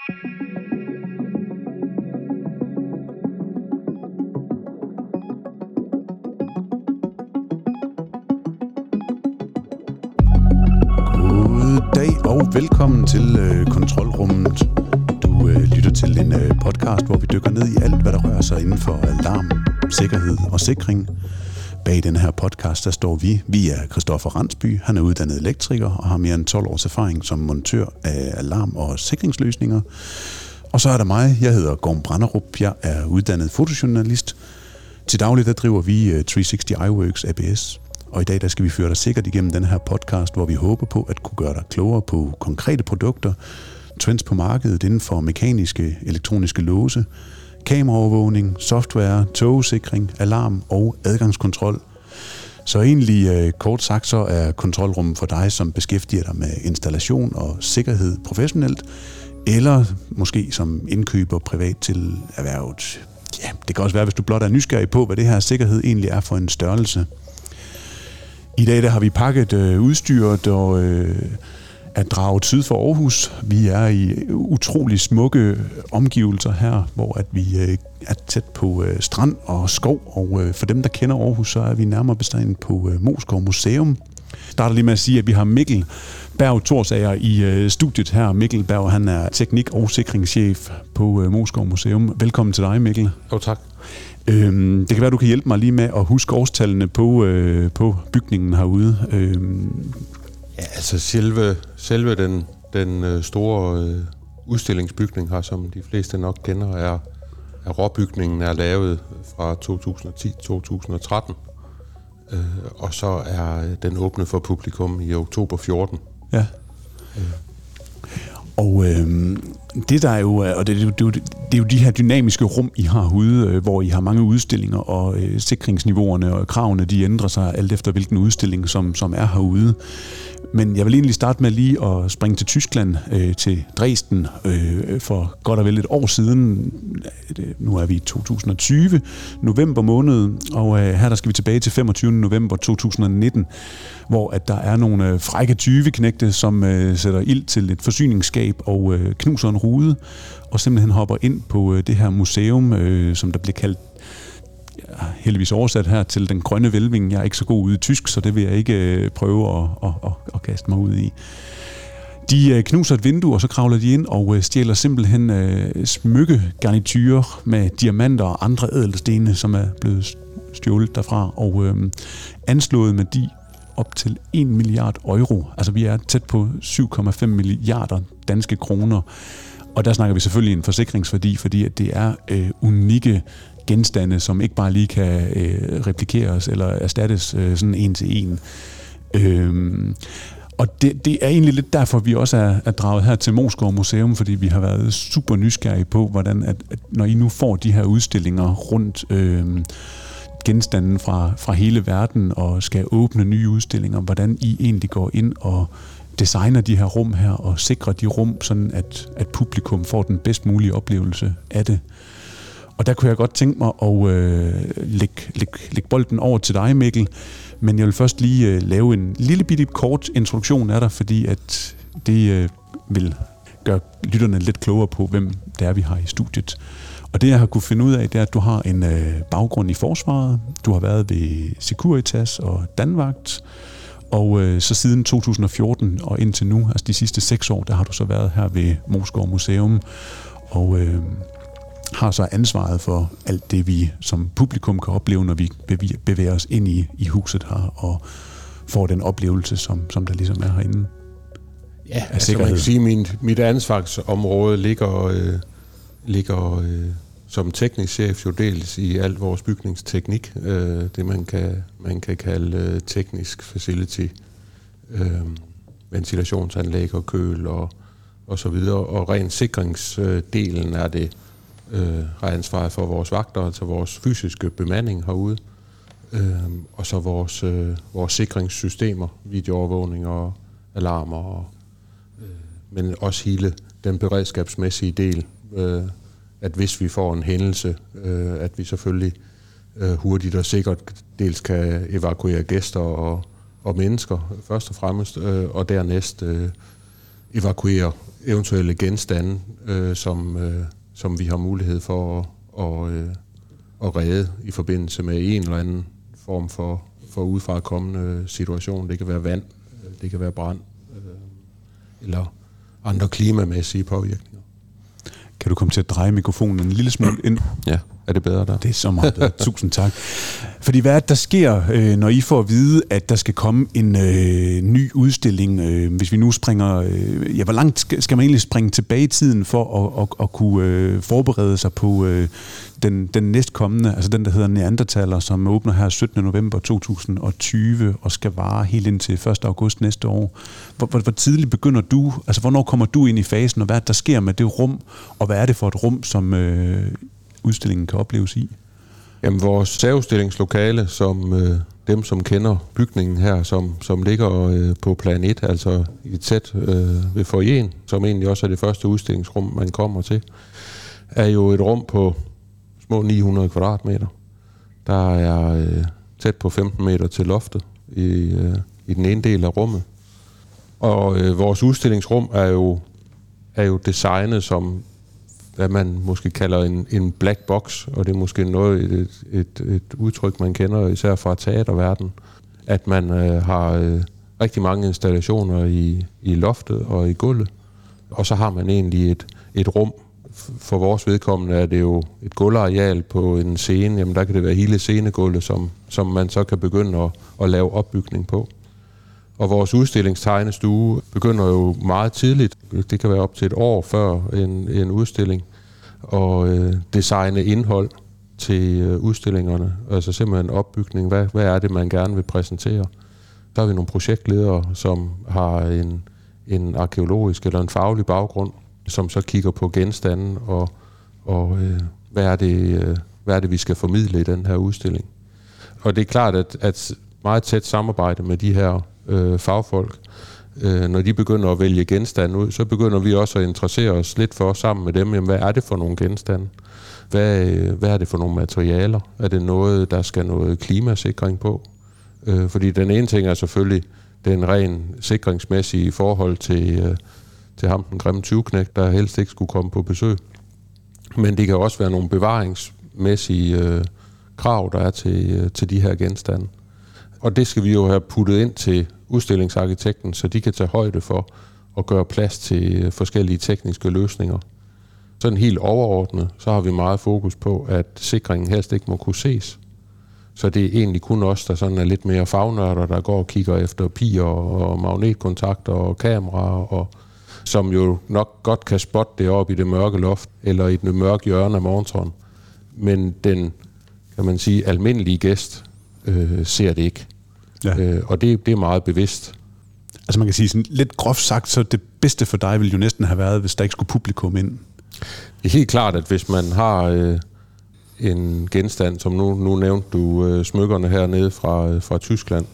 Og velkommen til øh, Kontrolrummet. Du øh, lytter til en øh, podcast, hvor vi dykker ned i alt, hvad der rører sig inden for alarm, sikkerhed og sikring. Bag den her podcast, der står vi. Vi er Christoffer Randsby. Han er uddannet elektriker og har mere end 12 års erfaring som montør af alarm- og sikringsløsninger. Og så er der mig. Jeg hedder Gorm Branderup. Jeg er uddannet fotojournalist. Til daglig der driver vi øh, 360 iWorks ABS. Og i dag der skal vi føre dig sikkert igennem den her podcast, hvor vi håber på at kunne gøre dig klogere på konkrete produkter, trends på markedet inden for mekaniske, elektroniske låse, kameraovervågning, software, togsikring, alarm og adgangskontrol. Så egentlig øh, kort sagt så er kontrolrummet for dig, som beskæftiger dig med installation og sikkerhed professionelt, eller måske som indkøber privat til erhvervet. Ja, det kan også være, hvis du blot er nysgerrig på, hvad det her sikkerhed egentlig er for en størrelse. I dag der har vi pakket øh, udstyret og øh, er draget syd for Aarhus. Vi er i utrolig smukke omgivelser her, hvor at vi øh, er tæt på øh, strand og skov. Og øh, for dem, der kender Aarhus, så er vi nærmere bestandet på Moskov Museum. Jeg starter lige med at sige, at vi har Mikkel Berg Torsager i studiet her. Mikkel Berg, han er teknik- og sikringschef på Moskov Museum. Velkommen til dig, Mikkel. Jo, tak. Øhm, det kan være, du kan hjælpe mig lige med at huske årstallene på, øh, på bygningen herude. Øhm, Ja, altså selve, selve den, den øh, store øh, udstillingsbygning her, som de fleste nok kender, er, er råbygningen er lavet fra 2010-2013. Øh, og så er den åbnet for publikum i oktober 14. ja. Og øh, det der er jo, og det, det, det, det er jo de her dynamiske rum, I har øh, hvor I har mange udstillinger, og øh, sikringsniveauerne og kravene, de ændrer sig alt efter hvilken udstilling, som, som er herude. Men jeg vil egentlig starte med lige at springe til Tyskland, øh, til Dresden, øh, for godt og vel et år siden. Nu er vi i 2020, november måned, og øh, her der skal vi tilbage til 25. november 2019, hvor at der er nogle øh, frække tyveknægte, som øh, sætter ild til et forsyningsskab og øh, knuser en rude, og simpelthen hopper ind på øh, det her museum, øh, som der bliver kaldt heldigvis oversat her til den grønne velving. Jeg er ikke så god ude i tysk, så det vil jeg ikke øh, prøve at, at, at, at kaste mig ud i. De øh, knuser et vindue, og så kravler de ind og øh, stjæler simpelthen øh, smykkegarnityrer med diamanter og andre ædelstene, som er blevet stjålet derfra, og øh, anslået med de op til 1 milliard euro. Altså vi er tæt på 7,5 milliarder danske kroner. Og der snakker vi selvfølgelig en forsikringsværdi, fordi at det er øh, unikke genstande, som ikke bare lige kan øh, replikeres eller erstattes øh, sådan en til en. Øhm, og det, det er egentlig lidt derfor, vi også er, er draget her til Moskov Museum, fordi vi har været super nysgerrige på, hvordan at, at når I nu får de her udstillinger rundt øh, genstanden fra, fra hele verden og skal åbne nye udstillinger, hvordan I egentlig går ind og designer de her rum her og sikrer de rum, sådan at, at publikum får den bedst mulige oplevelse af det. Og der kunne jeg godt tænke mig at øh, lægge, lægge, lægge bolden over til dig, Mikkel. Men jeg vil først lige øh, lave en lille bitte kort introduktion af dig, fordi at det øh, vil gøre lytterne lidt klogere på, hvem det er, vi har i studiet. Og det, jeg har kunne finde ud af, det er, at du har en øh, baggrund i forsvaret. Du har været ved Securitas og Danvagt. Og øh, så siden 2014 og indtil nu, altså de sidste seks år, der har du så været her ved Moskov Museum. Og øh, har så ansvaret for alt det, vi som publikum kan opleve, når vi bevæger os ind i, i huset her, og får den oplevelse, som, som der ligesom er herinde. Ja, altså man sikkerhed. kan sige, at min, mit ansvarsområde ligger, øh, ligger øh, som teknisk chef jo dels i alt vores bygningsteknik, øh, det man kan, man kan kalde øh, teknisk facility, øh, ventilationsanlæg og køl og, og så videre. Og rent sikringsdelen er det, øh, har ansvaret for vores vagter, altså vores fysiske bemanding herude, øh, og så vores, øh, vores sikringssystemer, videoovervågning og alarmer, og, øh, men også hele den beredskabsmæssige del, øh, at hvis vi får en hændelse, øh, at vi selvfølgelig øh, hurtigt og sikkert dels kan evakuere gæster og, og mennesker først og fremmest, øh, og dernæst øh, evakuere eventuelle genstande, øh, som, øh, som vi har mulighed for at, og, øh, at redde i forbindelse med en eller anden form for, for udefra kommende situation. Det kan være vand, det kan være brand, øh, eller andre klimamæssige påvirkninger. Kan du komme til at dreje mikrofonen en lille smule ind? Ja, er det bedre der? Det er så meget bedre. Tusind tak. Fordi hvad er det, der sker, øh, når I får at vide, at der skal komme en øh, ny udstilling? Øh, hvis vi nu springer... Øh, ja, hvor langt skal, skal man egentlig springe tilbage i tiden for at, at, at kunne øh, forberede sig på øh, den, den næstkommende, altså den, der hedder Neandertaler, som åbner her 17. november 2020 og skal vare helt indtil 1. august næste år. Hvor, hvor, hvor tidligt begynder du, altså hvornår kommer du ind i fasen, og hvad er det, der sker med det rum, og hvad er det for et rum, som øh, udstillingen kan opleves i? Jamen, vores særudstillingslokale, som øh, dem, som kender bygningen her, som, som ligger øh, på plan 1, altså i tæt øh, ved forjen, som egentlig også er det første udstillingsrum, man kommer til, er jo et rum på små 900 kvadratmeter. Der er øh, tæt på 15 meter til loftet i, øh, i den ene del af rummet. Og øh, vores udstillingsrum er jo, er jo designet som, hvad man måske kalder en, en black box, og det er måske noget, et, et, et udtryk, man kender især fra teaterverdenen, at man øh, har øh, rigtig mange installationer i, i loftet og i gulvet, og så har man egentlig et, et rum, for vores vedkommende er det jo et gulvareal på en scene, jamen der kan det være hele scenegulvet, som, som man så kan begynde at, at lave opbygning på. Og vores udstillingstegnestue begynder jo meget tidligt, det kan være op til et år før en, en udstilling, og øh, designe indhold til øh, udstillingerne. Altså simpelthen opbygning, hvad, hvad er det, man gerne vil præsentere. Der har vi nogle projektledere, som har en, en arkeologisk eller en faglig baggrund, som så kigger på genstanden og, og øh, hvad, er det, øh, hvad er det, vi skal formidle i den her udstilling. Og det er klart, at, at meget tæt samarbejde med de her øh, fagfolk, øh, når de begynder at vælge genstande ud, så begynder vi også at interessere os lidt for sammen med dem, jamen, hvad er det for nogle genstande? Hvad, øh, hvad er det for nogle materialer? Er det noget, der skal noget klimasikring på? Øh, fordi den ene ting er selvfølgelig den ren sikringsmæssige forhold til, øh, til ham, den grimme 20 der helst ikke skulle komme på besøg. Men det kan også være nogle bevaringsmæssige øh, krav, der er til, øh, til de her genstande. Og det skal vi jo have puttet ind til udstillingsarkitekten, så de kan tage højde for at gøre plads til øh, forskellige tekniske løsninger. Sådan helt overordnet, så har vi meget fokus på, at sikringen helst ikke må kunne ses. Så det er egentlig kun os, der sådan er lidt mere fagnørder, der går og kigger efter piger og magnetkontakter og kameraer, og som jo nok godt kan spotte det op i det mørke loft, eller i den mørke hjørne af morgentårn. Men den, kan man sige, almindelige gæst øh, ser det ikke. Ja. Øh, og det, det er meget bevidst. Altså man kan sige sådan lidt groft sagt, så det bedste for dig ville jo næsten have været, hvis der ikke skulle publikum ind. Det er helt klart, at hvis man har øh, en genstand, som nu, nu nævnte du øh, smykkerne hernede fra, øh, fra Tyskland,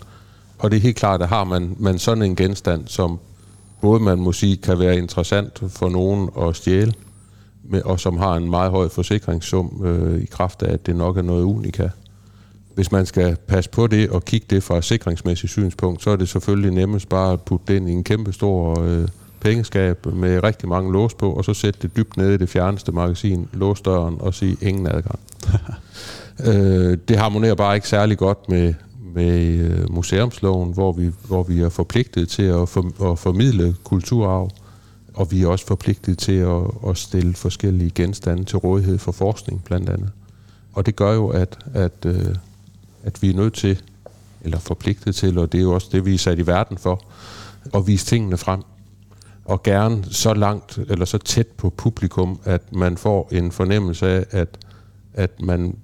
og det er helt klart, at har man, man sådan en genstand, som både man må sige kan være interessant for nogen at stjæle, med, og som har en meget høj forsikringssum øh, i kraft af, at det nok er noget unika, hvis man skal passe på det og kigge det fra et sikringsmæssigt synspunkt, så er det selvfølgelig nemmest bare at putte det ind i en kæmpe stor øh, pengeskab med rigtig mange lås på, og så sætte det dybt nede i det fjerneste magasin, låse døren og sige ingen adgang. øh, det harmonerer bare ikke særlig godt med, med øh, museumsloven, hvor vi, hvor vi er forpligtet til at, for, at formidle kulturarv, og vi er også forpligtet til at, at stille forskellige genstande til rådighed for forskning, blandt andet. Og det gør jo, at, at øh, at vi er nødt til, eller forpligtet til, og det er jo også det, vi er sat i verden for, at vise tingene frem. Og gerne så langt, eller så tæt på publikum, at man får en fornemmelse af, at, at man,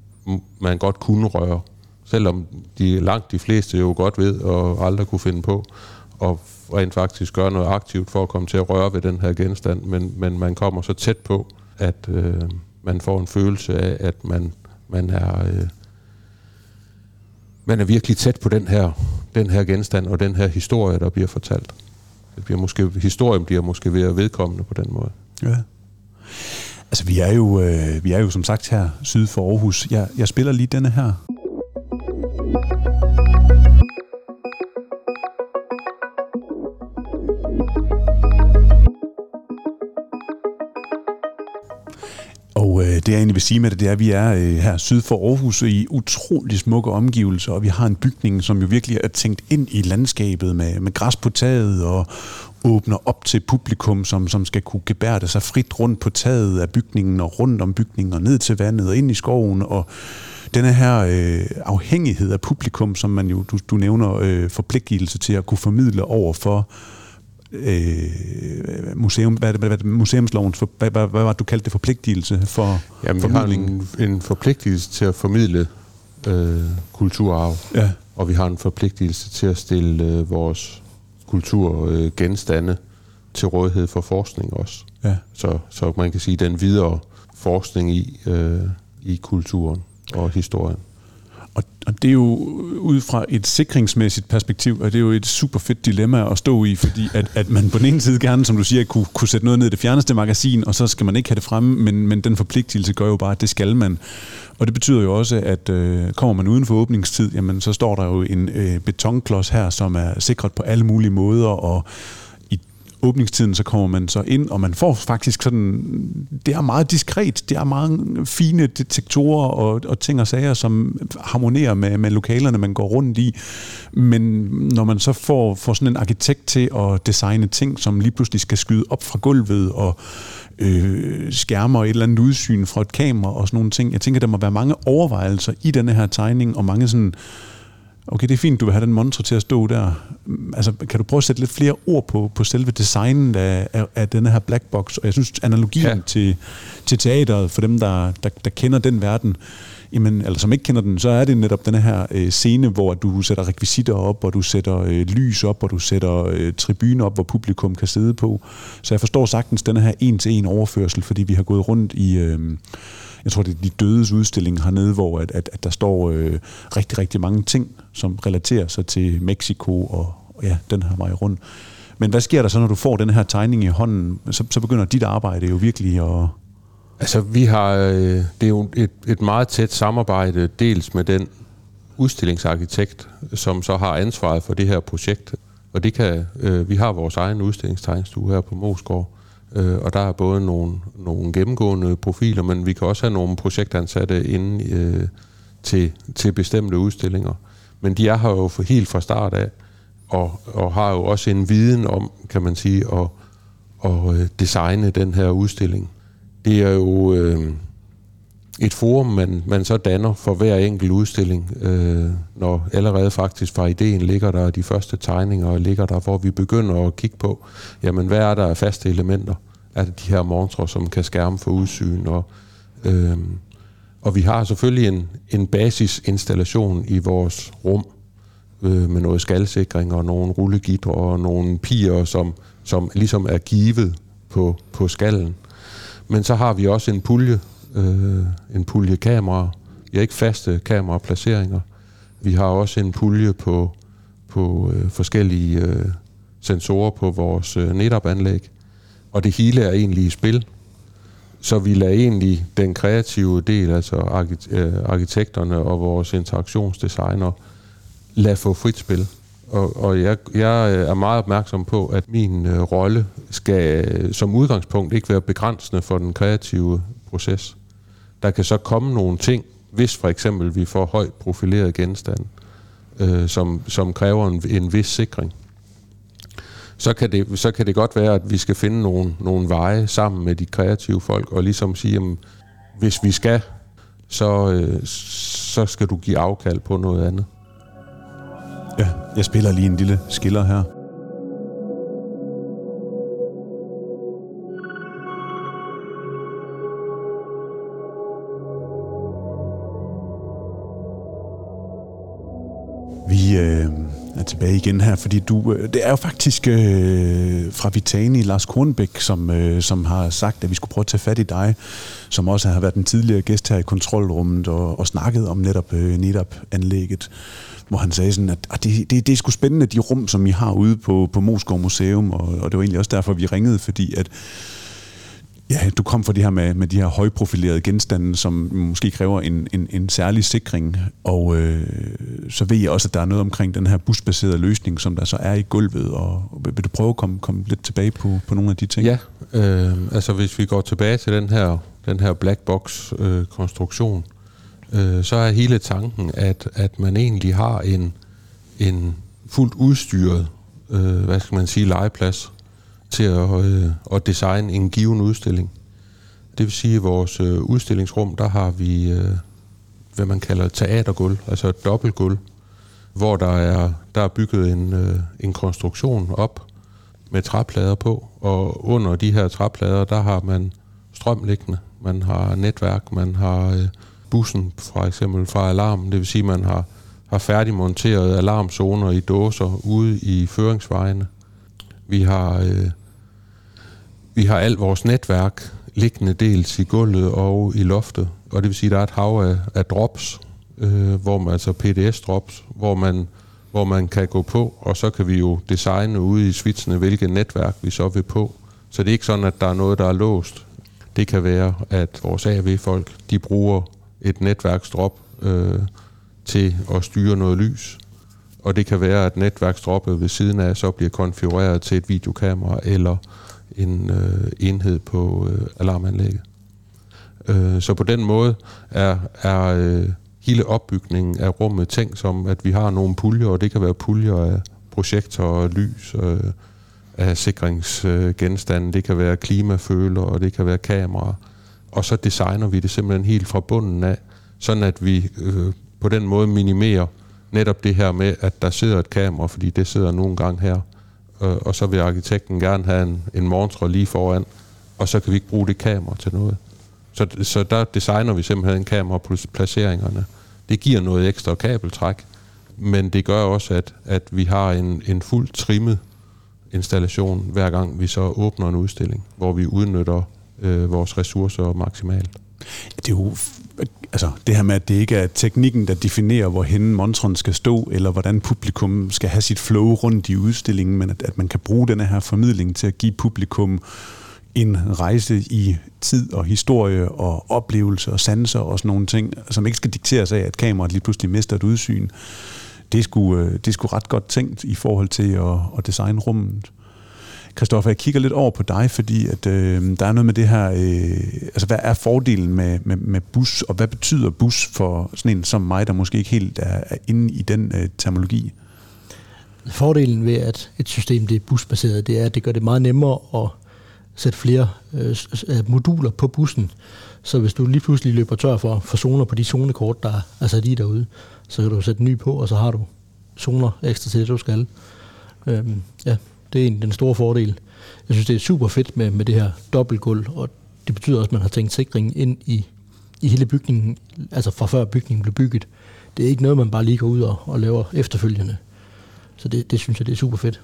man godt kunne røre. Selvom de langt de fleste jo godt ved, og aldrig kunne finde på, og rent faktisk gøre noget aktivt for at komme til at røre ved den her genstand, men, men man kommer så tæt på, at øh, man får en følelse af, at man, man er øh, man er virkelig tæt på den her, den her genstand og den her historie, der bliver fortalt. Det bliver måske, historien bliver måske ved at vedkommende på den måde. Ja. Altså, vi er jo, øh, vi er jo som sagt her syd for Aarhus. Jeg, jeg spiller lige denne her. Jeg egentlig vil sige med det, det er, at vi er øh, her syd for Aarhus i utrolig smukke omgivelser, og vi har en bygning, som jo virkelig er tænkt ind i landskabet med, med græs på taget og åbner op til publikum, som, som skal kunne gebærde sig frit rundt på taget af bygningen og rundt om bygningen og ned til vandet og ind i skoven. Og denne her øh, afhængighed af publikum, som man jo, du, du nævner, øh, forpligtelse til at kunne formidle over for øh, museum, hvad, hvad, hvad, museumsloven, for, hvad, hvad, hvad var du kaldte det forpligtelse for Jamen, vi har en, en forpligtelse til at formidle øh, kulturarv, Ja. og vi har en forpligtelse til at stille øh, vores kulturgenstande til rådighed for forskning også. Ja. Så, så man kan sige, den videre forskning i, øh, i kulturen og historien. Det er jo øh, ud fra et sikringsmæssigt perspektiv, og det er jo et super fedt dilemma at stå i, fordi at, at man på den ene side gerne, som du siger, kunne, kunne sætte noget ned i det fjerneste magasin, og så skal man ikke have det fremme, men, men den forpligtelse gør jo bare, at det skal man. Og det betyder jo også, at øh, kommer man uden for åbningstid, jamen så står der jo en øh, betonklods her, som er sikret på alle mulige måder, og åbningstiden, så kommer man så ind, og man får faktisk sådan, det er meget diskret, det er meget fine detektorer og, og ting og sager, som harmonerer med, med lokalerne, man går rundt i. Men når man så får, får sådan en arkitekt til at designe ting, som lige pludselig skal skyde op fra gulvet, og øh, skærmer og et eller andet udsyn fra et kamera og sådan nogle ting. Jeg tænker, der må være mange overvejelser i denne her tegning, og mange sådan, okay, det er fint, du vil have den montre til at stå der. Altså, kan du prøve at sætte lidt flere ord på, på selve designen af, af, af denne her black box? Og jeg synes, analogien. Ja. til, til teateret, for dem, der, der, der kender den verden, jamen, eller som ikke kender den, så er det netop den her øh, scene, hvor du sætter rekvisitter op, og du sætter øh, lys op, og du sætter øh, tribuner op, hvor publikum kan sidde på. Så jeg forstår sagtens den her en-til-en overførsel, fordi vi har gået rundt i... Øh, jeg tror, det er de dødes udstilling hernede, hvor at, at, at der står øh, rigtig, rigtig mange ting, som relaterer sig til Mexico og og ja, den her vej rundt. Men hvad sker der så, når du får den her tegning i hånden? Så, så begynder dit arbejde jo virkelig at... Altså, vi har, øh, det er jo et, et meget tæt samarbejde, dels med den udstillingsarkitekt, som så har ansvaret for det her projekt. Og det kan, øh, vi har vores egen udstillingstegnstue her på Mosgård, øh, og der er både nogle, nogle gennemgående profiler, men vi kan også have nogle projektansatte inde øh, til, til bestemte udstillinger. Men de er her jo for helt fra start af, og, og har jo også en viden om, kan man sige, at, at øh, designe den her udstilling. Det er jo øh, et forum, man, man så danner for hver enkelt udstilling, øh, når allerede faktisk fra ideen ligger der de første tegninger ligger der, hvor vi begynder at kigge på, jamen hvad er der af faste elementer? Er det de her montrer, som kan skærme for udsyn? Og, øh, og vi har selvfølgelig en, en basisinstallation i vores rum, øh, med noget skalsikring og nogle rullegitter og nogle piger, som, som ligesom er givet på, på skallen. Men så har vi også en pulje, øh, en pulje kameraer. Vi har ikke faste kameraplaceringer. Vi har også en pulje på, på øh, forskellige øh, sensorer på vores øh, netop-anlæg. Og det hele er egentlig i spil. Så vi lader egentlig den kreative del, altså arkite- øh, arkitekterne og vores interaktionsdesigner, lade få frit spil. Og, og jeg, jeg øh, er meget opmærksom på, at min øh, rolle skal øh, som udgangspunkt ikke være begrænsende for den kreative proces. Der kan så komme nogle ting, hvis for eksempel vi får højt profileret genstand, øh, som, som kræver en, en vis sikring. Så kan, det, så kan det godt være, at vi skal finde nogle, nogle veje sammen med de kreative folk, og ligesom sige, at hvis vi skal, så, øh, så skal du give afkald på noget andet. Ja, jeg spiller lige en lille skiller her. Vi øh, er tilbage igen her, fordi du, øh, det er jo faktisk øh, fra Vitani, Lars Kornbæk, som, øh, som har sagt, at vi skulle prøve at tage fat i dig, som også har været den tidligere gæst her i kontrolrummet og, og snakket om netop øh, netop-anlægget, hvor han sagde sådan, at, at det, det, det er sgu spændende, de rum, som I har ude på, på Moskov Museum, og, og det var egentlig også derfor, vi ringede, fordi at Ja, du kom for det her med, med de her højprofilerede genstande, som måske kræver en, en, en særlig sikring, og øh, så ved jeg også, at der er noget omkring den her busbaserede løsning, som der så er i gulvet, og vil vil du prøve at komme, komme lidt tilbage på, på nogle af de ting? Ja, øh, altså hvis vi går tilbage til den her den her black box øh, konstruktion, øh, så er hele tanken, at, at man egentlig har en, en fuldt udstyret, øh, hvad skal man sige, legeplads til at, øh, at designe en given udstilling. Det vil sige, at i vores øh, udstillingsrum, der har vi, øh, hvad man kalder teatergulv, altså et dobbeltgulv, hvor der er, der er bygget en, øh, en konstruktion op med træplader på, og under de her træplader, der har man strøm liggende, man har netværk, man har øh, bussen for eksempel fra alarmen, det vil sige, man har, har færdigmonteret alarmzoner i dåser ude i føringsvejene. Vi har, øh, vi har alt vores netværk liggende dels i gulvet og i loftet, og det vil sige, at der er et hav af, af drops, øh, hvor man, altså PDS-drops, hvor man, hvor man kan gå på, og så kan vi jo designe ude i svitsene, hvilket netværk vi så vil på. Så det er ikke sådan, at der er noget, der er låst. Det kan være, at vores AV-folk, de bruger et netværksdrop øh, til at styre noget lys. Og det kan være, at netværksdroppet ved siden af så bliver konfigureret til et videokamera eller en øh, enhed på øh, alarmanlægget. Øh, så på den måde er, er øh, hele opbygningen af rummet tænkt som, at vi har nogle puljer, og det kan være puljer af projektorer, lys, øh, af sikringsgenstande, det kan være klimaføler, og det kan være kameraer. Og så designer vi det simpelthen helt fra bunden af, sådan at vi øh, på den måde minimerer netop det her med, at der sidder et kamera, fordi det sidder nogle gange her, øh, og så vil arkitekten gerne have en, en montre lige foran, og så kan vi ikke bruge det kamera til noget. Så, så der designer vi simpelthen kamera på placeringerne. Det giver noget ekstra kabeltræk, men det gør også, at, at vi har en, en fuldt trimmet installation, hver gang vi så åbner en udstilling, hvor vi udnytter øh, vores ressourcer maksimalt. Det er jo altså det her med, at det ikke er teknikken, der definerer, hvorhen montren skal stå, eller hvordan publikum skal have sit flow rundt i udstillingen, men at, at man kan bruge den her formidling til at give publikum en rejse i tid og historie og oplevelse og sanser og sådan nogle ting, som ikke skal dikteres af, at kameraet lige pludselig mister et udsyn. Det er sgu, øh, det er sgu ret godt tænkt i forhold til at, at designe rummet. Kristoffer, jeg kigger lidt over på dig, fordi at, øh, der er noget med det her, øh, altså hvad er fordelen med, med, med bus, og hvad betyder bus for sådan en som mig, der måske ikke helt er, er inde i den øh, terminologi? Fordelen ved, at et system det er busbaseret, det er, at det gør det meget nemmere at sætte flere øh, øh moduler på bussen. Så hvis du lige pludselig løber tør for, for zoner på de zonekort, der altså, er sat i derude, så kan du sætte en ny på, og så har du zoner ekstra til det, du skal. Øhm, ja, det er en, den store fordel. Jeg synes, det er super fedt med, med det her dobbeltgulv, og det betyder også, at man har tænkt sikringen ind i, i hele bygningen, altså fra før bygningen blev bygget. Det er ikke noget, man bare lige går ud og, og laver efterfølgende. Så det, det synes jeg, det er super fedt.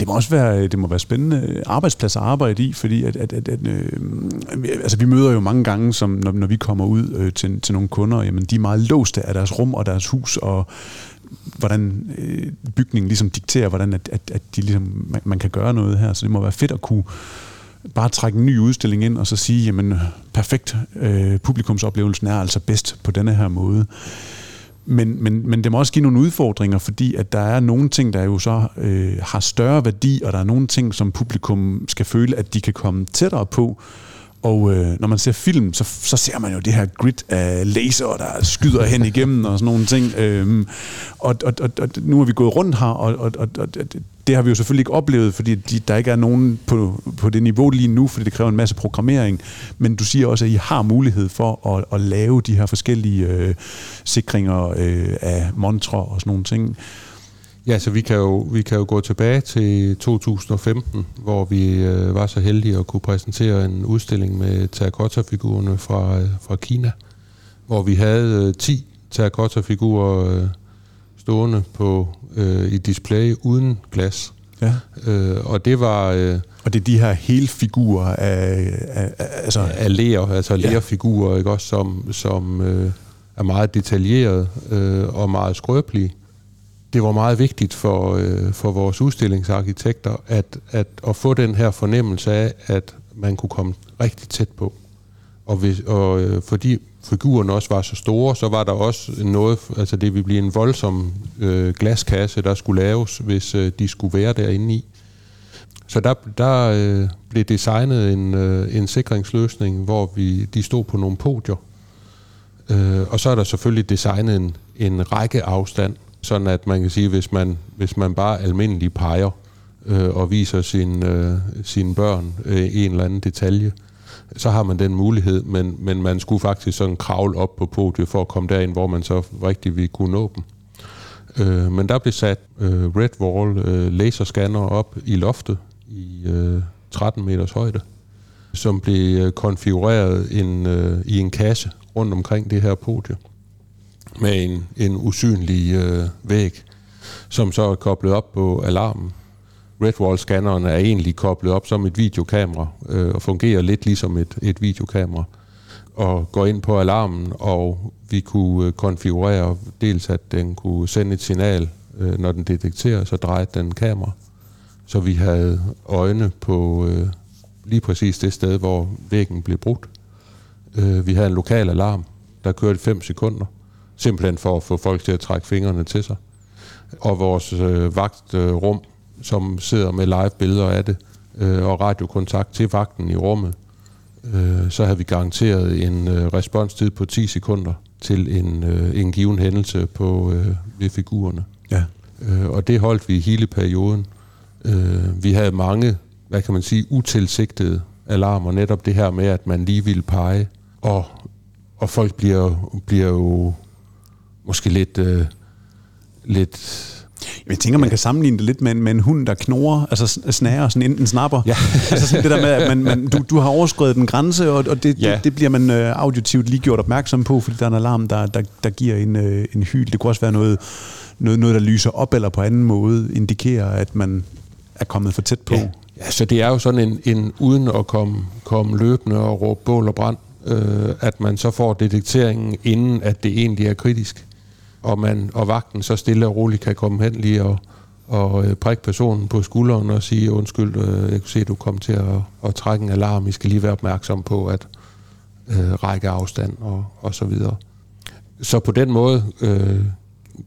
Det må også være, øh, det må være spændende øh, arbejdsplads at arbejde i, fordi at, at, at, at øh, altså vi møder jo mange gange, som når, når vi kommer ud øh, til, til nogle kunder, jamen de er meget låste af deres rum og deres hus, og hvordan øh, bygningen ligesom dikterer, hvordan at, at, at de ligesom, man, man kan gøre noget her. Så det må være fedt at kunne bare trække en ny udstilling ind og så sige, jamen perfekt, øh, publikumsoplevelsen er altså bedst på denne her måde. Men, men, men det må også give nogle udfordringer, fordi at der er nogle ting, der jo så øh, har større værdi, og der er nogle ting, som publikum skal føle, at de kan komme tættere på. Og øh, når man ser film, så, så ser man jo det her grid af laser, der skyder hen igennem og sådan nogle ting. Øhm, og, og, og, og nu er vi gået rundt her, og, og, og, og det har vi jo selvfølgelig ikke oplevet, fordi de, der ikke er nogen på, på det niveau lige nu, fordi det kræver en masse programmering. Men du siger også, at I har mulighed for at, at lave de her forskellige øh, sikringer øh, af montre og sådan nogle ting. Ja, så vi kan jo, vi kan jo gå tilbage til 2015, hvor vi øh, var så heldige at kunne præsentere en udstilling med terracotta-figurerne fra, øh, fra Kina, hvor vi havde øh, 10 terracotta-figurer øh, stående på øh, i display uden glas. Ja. Øh, og det var... Øh, og det er de her hele figurer af, af, af, altså, af ler, altså lerfigurer, ikke også, som, som øh, er meget detaljeret øh, og meget skrøbelige det var meget vigtigt for, øh, for vores udstillingsarkitekter at, at, at få den her fornemmelse af, at man kunne komme rigtig tæt på. Og, hvis, og øh, fordi figurerne også var så store, så var der også noget, altså det ville blive en voldsom øh, glaskasse, der skulle laves, hvis øh, de skulle være derinde i. Så der, der øh, blev designet en, øh, en sikringsløsning, hvor vi de stod på nogle podier. Øh, og så er der selvfølgelig designet en, en række afstand, sådan at man kan sige, hvis man, hvis man bare almindelig peger øh, og viser sin, øh, sine børn øh, en eller anden detalje, så har man den mulighed, men, men man skulle faktisk sådan kravle op på podiet for at komme derind, hvor man så rigtig ville kunne nå dem. Øh, men der blev sat øh, Red Wall øh, laserscanner op i loftet i øh, 13 meters højde, som blev øh, konfigureret en, øh, i en kasse rundt omkring det her podie med en, en usynlig øh, væg, som så er koblet op på alarmen. Redwall-scanneren er egentlig koblet op som et videokamera øh, og fungerer lidt ligesom et, et videokamera og går ind på alarmen, og vi kunne øh, konfigurere dels, at den kunne sende et signal, øh, når den detekterer, så drejer den kamera. Så vi havde øjne på øh, lige præcis det sted, hvor væggen blev brudt. Øh, vi havde en lokal alarm, der kørte 5 sekunder, simpelthen for at få folk til at trække fingrene til sig. Og vores øh, vagtrum, øh, som sidder med live billeder af det, øh, og radiokontakt til vagten i rummet, øh, så havde vi garanteret en øh, responstid på 10 sekunder til en, øh, en given hændelse på øh, ved figurerne. Ja. Øh, og det holdt vi hele perioden. Øh, vi havde mange, hvad kan man sige, utilsigtede alarmer, netop det her med, at man lige ville pege, og, og folk bliver, bliver jo måske lidt, øh, lidt jeg tænker, man kan sammenligne det lidt med en, med en hund, der knurrer, altså snager, sådan enten snapper. Ja. altså sådan det der med, at man, man, du, du har overskrevet den grænse, og, og det, ja. det, det bliver man øh, auditivt lige gjort opmærksom på, fordi der er en alarm, der, der, der giver en, øh, en hyl. Det kunne også være noget, noget, noget, der lyser op, eller på anden måde indikerer, at man er kommet for tæt på. Ja. Ja, så det er jo sådan en, en uden at komme, komme løbende og råbe bål og brand, øh, at man så får detekteringen, inden at det egentlig er kritisk og, man, og vagten så stille og roligt kan komme hen lige og, og øh, prikke personen på skulderen og sige, undskyld, øh, jeg kan se, at du kom til at, at trække en alarm. I skal lige være opmærksom på at øh, række afstand og, og så videre. Så på den måde øh,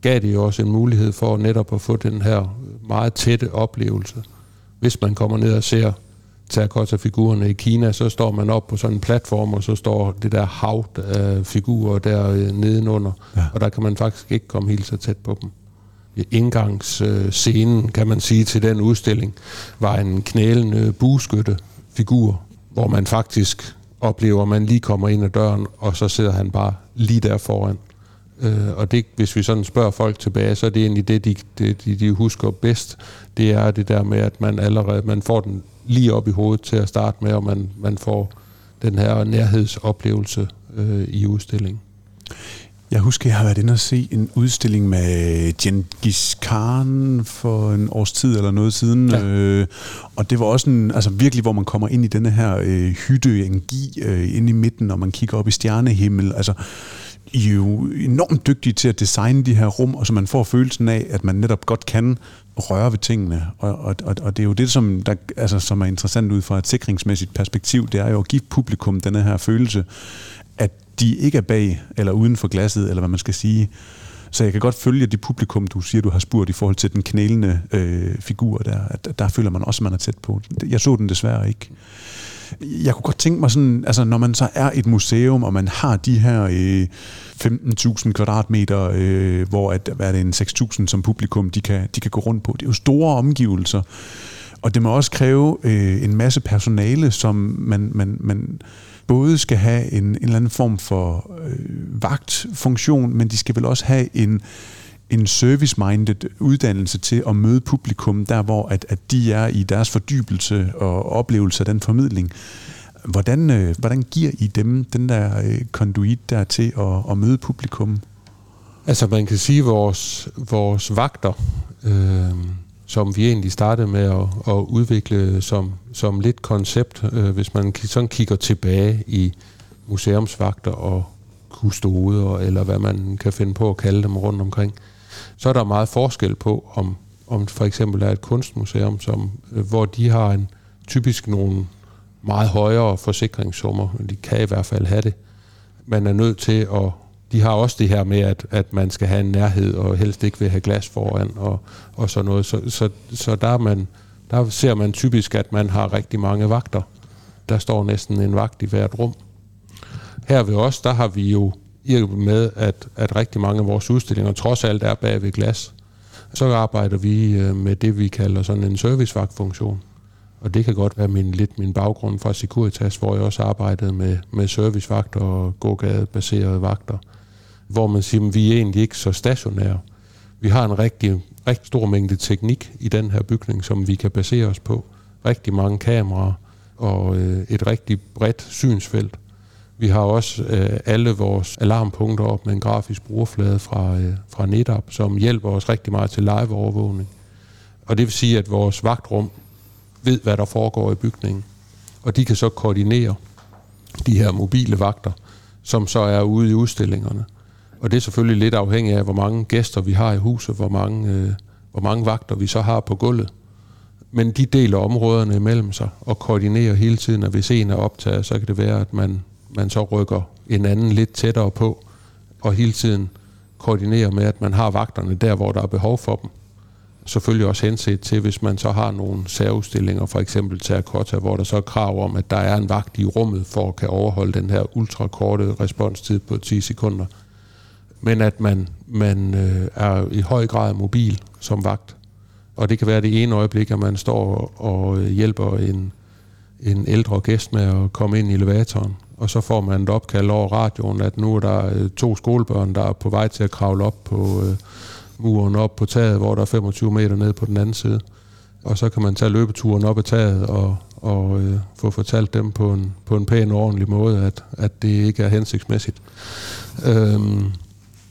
gav det jo også en mulighed for netop at få den her meget tætte oplevelse. Hvis man kommer ned og ser terracotta-figurerne i Kina, så står man op på sådan en platform, og så står det der hav af figurer der øh, nedenunder, ja. og der kan man faktisk ikke komme helt så tæt på dem. Indgangsscenen, kan man sige, til den udstilling, var en knælende bueskytte-figur, hvor man faktisk oplever, at man lige kommer ind ad døren, og så sidder han bare lige der foran. Øh, og det, hvis vi sådan spørger folk tilbage, så er det egentlig det, de, de, de husker bedst. Det er det der med, at man allerede man får den lige op i hovedet til at starte med, og man, man får den her nærhedsoplevelse øh, i udstillingen. Jeg husker, jeg har været inde og se en udstilling med Genghis Khan for en års tid eller noget siden. Ja. Øh, og det var også en, altså virkelig, hvor man kommer ind i denne her øh, hytte-energi øh, inde i midten, og man kigger op i stjernehimmel. Altså, i er jo enormt dygtige til at designe de her rum, og så man får følelsen af, at man netop godt kan røre ved tingene. Og, og, og, og det er jo det, som, der, altså, som er interessant ud fra et sikringsmæssigt perspektiv, det er jo at give publikum denne her følelse, at de ikke er bag eller uden for glasset, eller hvad man skal sige. Så jeg kan godt følge det publikum, du siger, du har spurgt i forhold til den knælende øh, figur der. At, der føler man også, at man er tæt på. Jeg så den desværre ikke. Jeg kunne godt tænke mig sådan, altså når man så er et museum, og man har de her øh, 15.000 kvadratmeter, øh, hvor at, hvad er det, en 6.000 som publikum, de kan, de kan gå rundt på. Det er jo store omgivelser, og det må også kræve øh, en masse personale, som man, man, man både skal have en, en eller anden form for øh, vagtfunktion, men de skal vel også have en en service-minded uddannelse til at møde publikum, der hvor at, at de er i deres fordybelse og oplevelse af den formidling. Hvordan, øh, hvordan giver I dem den der øh, konduit der til at, at møde publikum? Altså man kan sige, at vores, vores vagter, øh, som vi egentlig startede med at, at udvikle som, som lidt koncept, øh, hvis man sådan kigger tilbage i museumsvagter og kustoder, eller hvad man kan finde på at kalde dem rundt omkring, øh, så er der meget forskel på, om, om for eksempel er et kunstmuseum, som, øh, hvor de har en typisk nogle meget højere forsikringssummer. De kan i hvert fald have det. Man er nødt til at... De har også det her med, at, at man skal have en nærhed, og helst ikke vil have glas foran, og, og sådan noget. Så, så, så der er man der ser man typisk, at man har rigtig mange vagter. Der står næsten en vagt i hvert rum. Her ved os, der har vi jo i med, at, at rigtig mange af vores udstillinger trods alt er bag ved glas. Så arbejder vi øh, med det, vi kalder sådan en servicevagtfunktion. Og det kan godt være min, lidt min baggrund fra Securitas, hvor jeg også arbejdede med, med servicevagter og gågadebaserede vagter, hvor man siger, at vi er egentlig ikke så stationære. Vi har en rigtig, rigtig stor mængde teknik i den her bygning, som vi kan basere os på. Rigtig mange kameraer og øh, et rigtig bredt synsfelt. Vi har også øh, alle vores alarmpunkter op med en grafisk brugerflade fra, øh, fra NetApp, som hjælper os rigtig meget til live-overvågning. Og det vil sige, at vores vagtrum ved, hvad der foregår i bygningen. Og de kan så koordinere de her mobile vagter, som så er ude i udstillingerne. Og det er selvfølgelig lidt afhængigt af, hvor mange gæster vi har i huset, hvor mange, øh, hvor mange vagter vi så har på gulvet. Men de deler områderne imellem sig og koordinerer hele tiden, og hvis en er optaget, så kan det være, at man, man så rykker en anden lidt tættere på, og hele tiden koordinerer med, at man har vagterne der, hvor der er behov for dem selvfølgelig også henset til, hvis man så har nogle særudstillinger, for eksempel Terracotta, hvor der så er krav om, at der er en vagt i rummet for at kan overholde den her ultrakorte responstid på 10 sekunder. Men at man, man øh, er i høj grad mobil som vagt. Og det kan være det ene øjeblik, at man står og øh, hjælper en, en ældre gæst med at komme ind i elevatoren, og så får man et opkald over radioen, at nu er der øh, to skolebørn, der er på vej til at kravle op på... Øh, muren op på taget, hvor der er 25 meter ned på den anden side. Og så kan man tage løbeturen op ad taget og, og øh, få fortalt dem på en, på en pæn og ordentlig måde, at, at det ikke er hensigtsmæssigt. Øhm,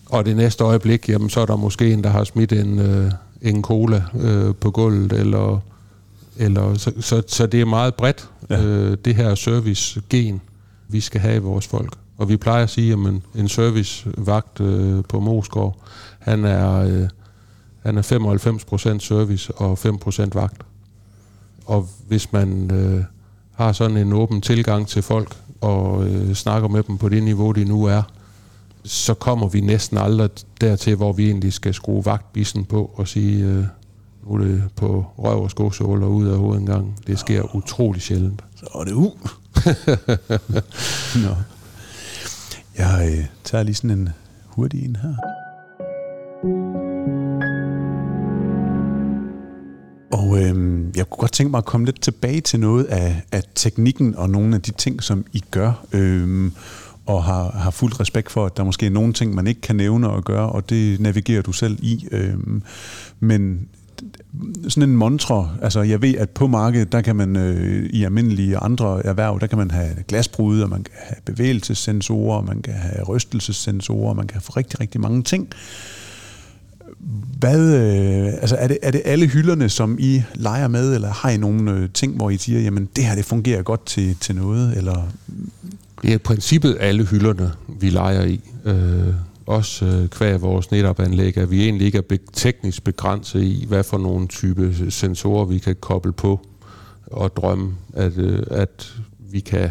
og det næste øjeblik, jamen, så er der måske en, der har smidt en, øh, en cola øh, på gulvet, eller, eller så, så, så det er meget bredt, ja. øh, det her service-gen, vi skal have i vores folk. Og vi plejer at sige, at en, en servicevagt øh, på Moskov, han er, øh, han er 95% service og 5% vagt. Og hvis man øh, har sådan en åben tilgang til folk og øh, snakker med dem på det niveau, de nu er, så kommer vi næsten aldrig dertil, hvor vi egentlig skal skrue vagtbissen på og sige, øh, nu er det på røv og skosål og ud af hovedet en gang. Det sker utrolig sjældent. Så er det u. Nå. Jeg øh, tager lige sådan en hurtig en her. Og øh, jeg kunne godt tænke mig at komme lidt tilbage til noget af, af teknikken og nogle af de ting, som I gør. Øh, og har, har fuld respekt for, at der måske er nogle ting, man ikke kan nævne og gøre, og det navigerer du selv i. Øh, men sådan en mantra, altså jeg ved, at på markedet, der kan man øh, i almindelige andre erhverv, der kan man have glasbrud, og man kan have bevægelsessensorer, og man kan have rystelsessensorer, og man kan få rigtig, rigtig mange ting. Hvad, øh, altså er, det, er det alle hylderne, som I leger med, eller har I nogle øh, ting, hvor I siger, jamen det her det fungerer godt til, til noget, eller... Det er i princippet alle hylderne, vi leger i. Øh, også øh, kvæg vores netopanlæg, at vi egentlig ikke er be- teknisk begrænset i, hvad for nogle type sensorer vi kan koble på og drømme, at, øh, at vi, kan,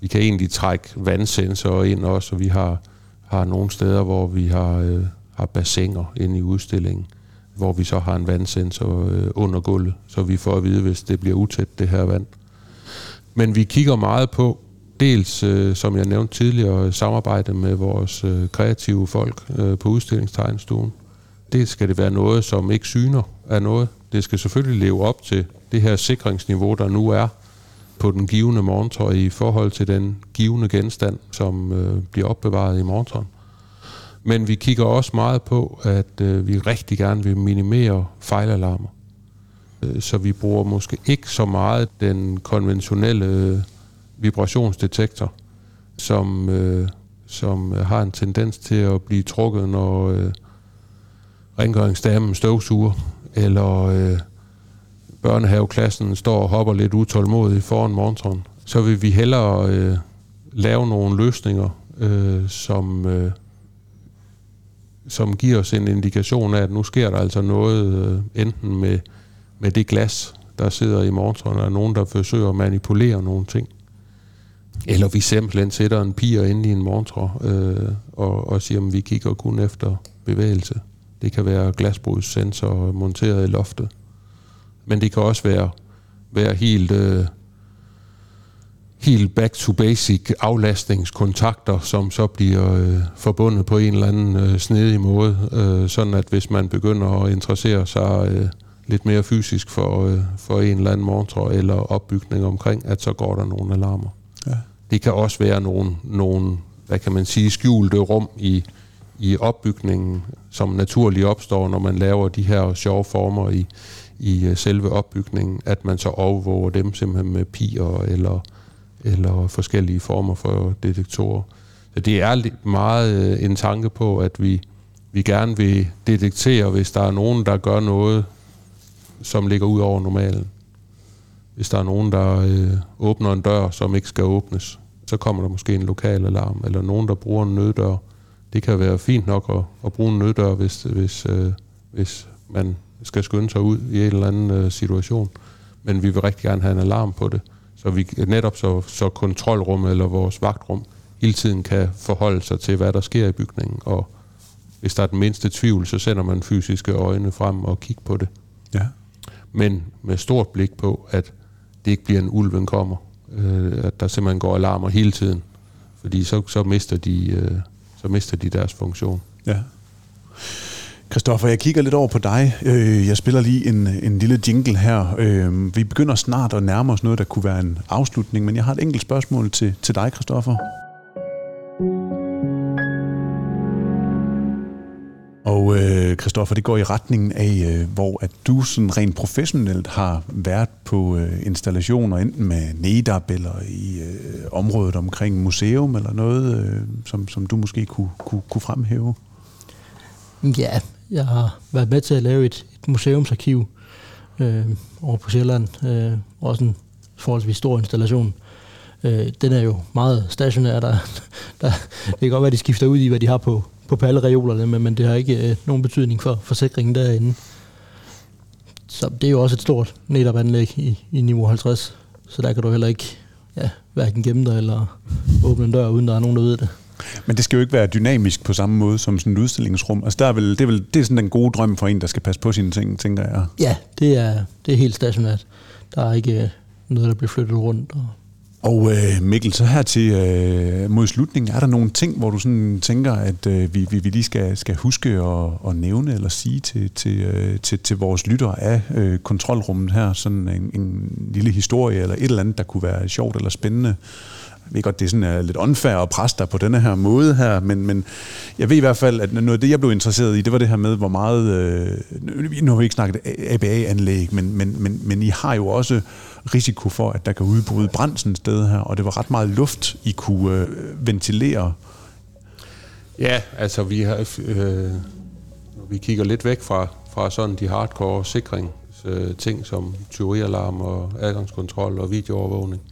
vi kan egentlig trække vandsensorer ind også, og vi har, har nogle steder, hvor vi har, øh, har bassiner inde i udstillingen, hvor vi så har en vandsensor øh, under gulvet, så vi får at vide, hvis det bliver utæt, det her vand. Men vi kigger meget på, dels, øh, som jeg nævnte tidligere, samarbejde med vores øh, kreative folk øh, på udstillingstegnestuen. Det skal det være noget, som ikke syner af noget. Det skal selvfølgelig leve op til det her sikringsniveau, der nu er på den givende morgentøj i forhold til den givende genstand, som øh, bliver opbevaret i morgentøjen. Men vi kigger også meget på, at øh, vi rigtig gerne vil minimere fejlalarmer. Øh, så vi bruger måske ikke så meget den konventionelle øh, vibrationsdetektor, som, øh, som har en tendens til at blive trukket, når øh, rengøringsdamen støvsuger, eller øh, børnehaveklassen står og hopper lidt utålmodigt foran morgentræen. Så vil vi hellere øh, lave nogle løsninger, øh, som, øh, som giver os en indikation af, at nu sker der altså noget, øh, enten med, med det glas, der sidder i morgentræen, eller nogen, der forsøger at manipulere nogle ting. Eller vi simpelthen sætter en piger ind i en montre øh, og, og siger, at vi kigger kun efter bevægelse. Det kan være glasbrudssensor monteret i loftet. Men det kan også være være helt, øh, helt back to basic aflastningskontakter, som så bliver øh, forbundet på en eller anden øh, snedig måde, øh, sådan at hvis man begynder at interessere sig øh, lidt mere fysisk for, øh, for en eller anden motor eller opbygning omkring, at så går der nogle alarmer. Det kan også være nogle, nogle, hvad kan man sige, skjulte rum i, i opbygningen, som naturligt opstår, når man laver de her sjove former i, i øh, selve opbygningen, at man så overvåger dem simpelthen med piger eller, eller forskellige former for detektorer. Så det er meget øh, en tanke på, at vi, vi gerne vil detektere, hvis der er nogen, der gør noget, som ligger ud over normalen. Hvis der er nogen, der øh, åbner en dør, som ikke skal åbnes, så kommer der måske en lokal alarm, eller nogen, der bruger en nøddør. Det kan være fint nok at, at bruge en nøddør, hvis, hvis, øh, hvis man skal skynde sig ud i en eller anden øh, situation. Men vi vil rigtig gerne have en alarm på det, så vi netop så, så kontrolrummet eller vores vagtrum hele tiden kan forholde sig til, hvad der sker i bygningen, og hvis der er den mindste tvivl, så sender man fysiske øjne frem og kigger på det. Ja. Men med stort blik på, at det ikke bliver en ulven kommer. Øh, at der simpelthen går alarmer hele tiden. Fordi så, så, mister de, øh, så mister de deres funktion. Ja. Kristoffer, jeg kigger lidt over på dig. Øh, jeg spiller lige en, en lille jingle her. Øh, vi begynder snart at nærme os noget, der kunne være en afslutning, men jeg har et enkelt spørgsmål til, til dig, Kristoffer. Og øh, Christoffer, det går i retningen af, øh, hvor at du sådan rent professionelt har været på øh, installationer, enten med NEDAP eller i øh, området omkring museum eller noget, øh, som, som du måske kunne, kunne, kunne fremhæve. Ja, jeg har været med til at lave et, et museumsarkiv øh, over på Sjælland. Øh, også en forholdsvis stor installation. Øh, den er jo meget stationær. Der, der, det kan godt være, at de skifter ud i, hvad de har på, på pallereolerne, men, men det har ikke øh, nogen betydning for forsikringen derinde. Så det er jo også et stort netop-anlæg i, i niveau 50, så der kan du heller ikke ja, hverken gemme dig eller åbne en dør, uden der er nogen, der ved det. Men det skal jo ikke være dynamisk på samme måde som sådan et udstillingsrum. Altså der er vel, det, er vel, det er sådan den gode drøm for en, der skal passe på sine ting, tænker jeg. Ja, det er, det er helt stationært. Der er ikke øh, noget, der bliver flyttet rundt. Og og øh, Mikkel, så her til øh, mod slutningen, er der nogle ting, hvor du sådan tænker, at øh, vi, vi, vi lige skal, skal huske at, at nævne eller sige til, til, øh, til, til vores lyttere af øh, kontrolrummet her, sådan en, en lille historie eller et eller andet, der kunne være sjovt eller spændende? Jeg ved godt, det er sådan øh, lidt unfair at presse dig på denne her måde her, men, men jeg ved i hvert fald, at noget af det, jeg blev interesseret i, det var det her med, hvor meget... Øh, nu har vi ikke snakket ABA-anlæg, men, men, men, men I har jo også risiko for, at der kan udbryde brand sådan et sted her, og det var ret meget luft, I kunne øh, ventilere. Ja, altså vi har... Øh, vi kigger lidt væk fra, fra sådan de hardcore sikring, øh, ting som tyverialarm og adgangskontrol og videoovervågning,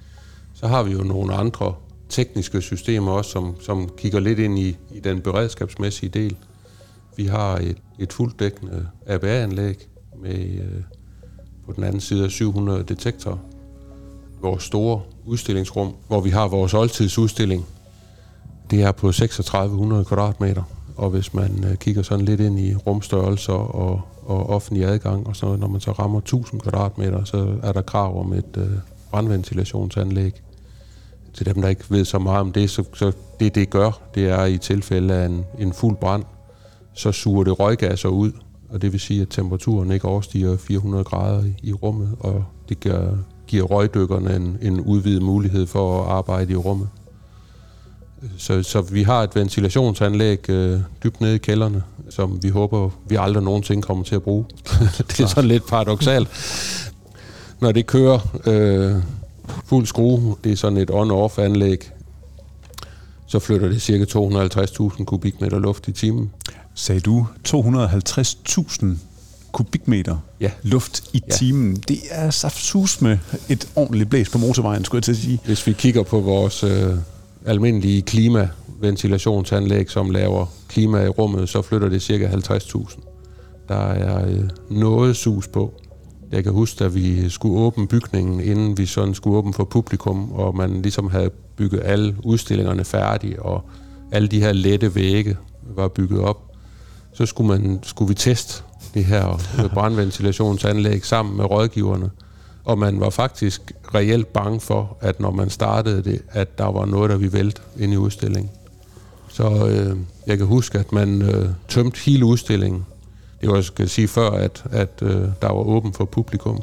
så har vi jo nogle andre tekniske systemer også, som, som kigger lidt ind i, i den beredskabsmæssige del. Vi har et, et fuldt dækkende ABA-anlæg med øh, på den anden side af 700 detektorer. Vores store udstillingsrum, hvor vi har vores oldtidsudstilling, det er på 3600 kvadratmeter. Og hvis man øh, kigger sådan lidt ind i rumstørrelser og, og offentlig adgang og sådan noget, når man så rammer 1000 kvadratmeter, så er der krav om et øh, brandventilationsanlæg. Til dem, der ikke ved så meget om det, så, så det det gør, det er i tilfælde af en, en fuld brand, så suger det røggasser ud, og det vil sige, at temperaturen ikke overstiger 400 grader i rummet, og det giver, giver røgdykkerne en, en udvidet mulighed for at arbejde i rummet. Så, så vi har et ventilationsanlæg øh, dybt nede i kælderne, som vi håber, vi aldrig nogensinde kommer til at bruge. det er sådan lidt paradoxalt. Når det kører øh, fuld skrue, det er sådan et on-off anlæg, så flytter det cirka 250.000 kubikmeter luft i timen sagde du 250.000 kubikmeter ja. luft i ja. timen. Det er saftsus med et ordentligt blæs på motorvejen, skulle jeg til at sige. Hvis vi kigger på vores øh, almindelige klimaventilationsanlæg, som laver klima i rummet, så flytter det cirka 50.000. Der er øh, noget sus på. Jeg kan huske, at vi skulle åbne bygningen, inden vi sådan skulle åbne for publikum, og man ligesom havde bygget alle udstillingerne færdige, og alle de her lette vægge var bygget op så skulle, man, skulle vi teste det her brandventilationsanlæg sammen med rådgiverne. Og man var faktisk reelt bange for, at når man startede det, at der var noget, der vi vælte ind i udstillingen. Så øh, jeg kan huske, at man øh, tømte hele udstillingen. Det var, jeg skal sige før, at, at øh, der var åben for publikum.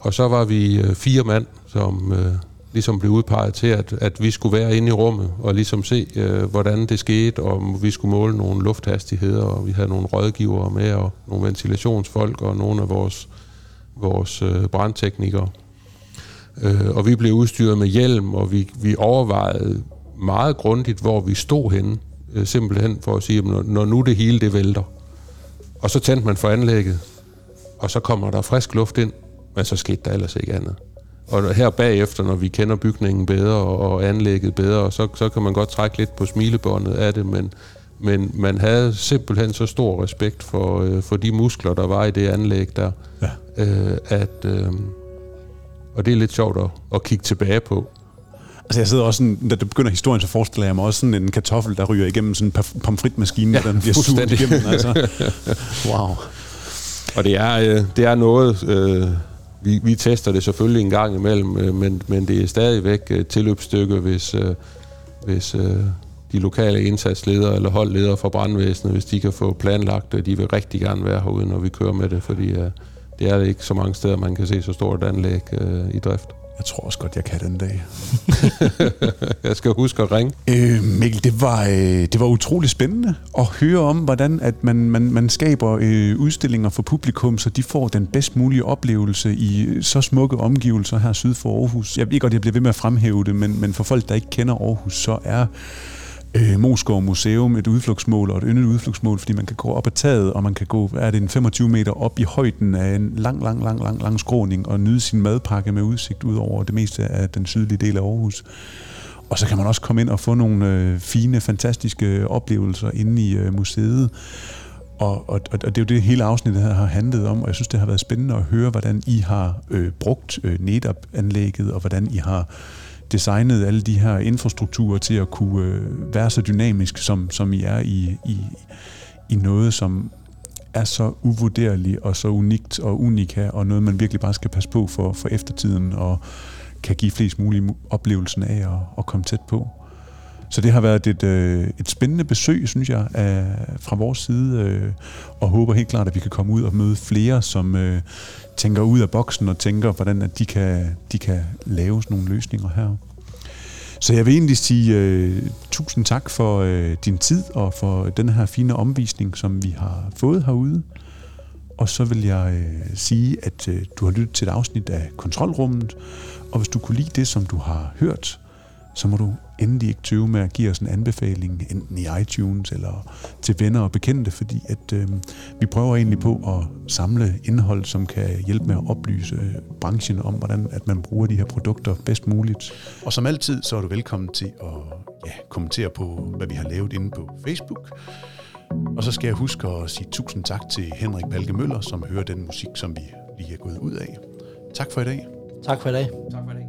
Og så var vi øh, fire mand, som øh, ligesom blev udpeget til, at, at vi skulle være inde i rummet og ligesom se, øh, hvordan det skete, og vi skulle måle nogle lufthastigheder, og vi havde nogle rådgivere med, og nogle ventilationsfolk, og nogle af vores, vores øh, brandteknikere. Øh, og vi blev udstyret med hjelm, og vi, vi overvejede meget grundigt, hvor vi stod henne, øh, simpelthen for at sige, når, når nu det hele det vælter. Og så tændte man for anlægget, og så kommer der frisk luft ind, men så skete der ellers ikke andet. Og her bagefter, når vi kender bygningen bedre og anlægget bedre, så, så kan man godt trække lidt på smilebåndet af det, men, men man havde simpelthen så stor respekt for, øh, for de muskler, der var i det anlæg der, ja. øh, at, øh, og det er lidt sjovt at, at kigge tilbage på. Altså jeg sidder også sådan, da du begynder historien, så forestiller jeg mig også sådan en kartoffel, der ryger igennem sådan en pomfritmaskine, ja, den bliver suget igennem. Altså. Wow. Og det er, øh, det er noget, øh, vi, vi tester det selvfølgelig en gang imellem, øh, men, men det er stadigvæk et tilløbsstykke, hvis, øh, hvis øh, de lokale indsatsledere eller holdledere fra brandvæsenet, hvis de kan få planlagt det, de vil rigtig gerne være herude, når vi kører med det, fordi øh, det er det ikke så mange steder, man kan se så stort et anlæg øh, i drift. Jeg tror også godt, jeg kan den dag. jeg skal huske at ringe. Øh, Mikkel, det var, øh, det var utrolig spændende at høre om, hvordan at man, man, man skaber øh, udstillinger for publikum, så de får den bedst mulige oplevelse i så smukke omgivelser her syd for Aarhus. Jeg ved godt, jeg bliver ved med at fremhæve det, men, men for folk, der ikke kender Aarhus, så er øh, Moskov Museum et udflugtsmål og et yndet udflugtsmål, fordi man kan gå op ad taget, og man kan gå, er det en 25 meter op i højden af en lang, lang, lang, lang, lang skråning og nyde sin madpakke med udsigt ud over det meste af den sydlige del af Aarhus. Og så kan man også komme ind og få nogle øh, fine, fantastiske oplevelser inde i øh, museet. Og, og, og det er jo det, hele afsnittet her har handlet om, og jeg synes, det har været spændende at høre, hvordan I har øh, brugt øh, NetApp-anlægget, og hvordan I har designet alle de her infrastrukturer til at kunne øh, være så dynamisk, som, som I er i, i, i noget, som er så uvurderligt og så unikt og unika, og noget, man virkelig bare skal passe på for, for eftertiden, og kan give flest mulige oplevelsen af at, at komme tæt på. Så det har været et, øh, et spændende besøg, synes jeg, af, fra vores side, øh, og håber helt klart, at vi kan komme ud og møde flere, som øh, tænker ud af boksen og tænker, hvordan at de, kan, de kan lave sådan nogle løsninger her. Så jeg vil egentlig sige øh, tusind tak for øh, din tid og for den her fine omvisning, som vi har fået herude. Og så vil jeg øh, sige, at øh, du har lyttet til et afsnit af Kontrolrummet, og hvis du kunne lide det, som du har hørt, så må du endelig ikke tøve med at give os en anbefaling, enten i iTunes eller til venner og bekendte, fordi at øh, vi prøver egentlig på at samle indhold, som kan hjælpe med at oplyse branchen om, hvordan at man bruger de her produkter bedst muligt. Og som altid, så er du velkommen til at ja, kommentere på, hvad vi har lavet inde på Facebook. Og så skal jeg huske at sige tusind tak til Henrik Palke Møller, som hører den musik, som vi lige er gået ud af. Tak for i dag. Tak for i dag. Tak for i dag.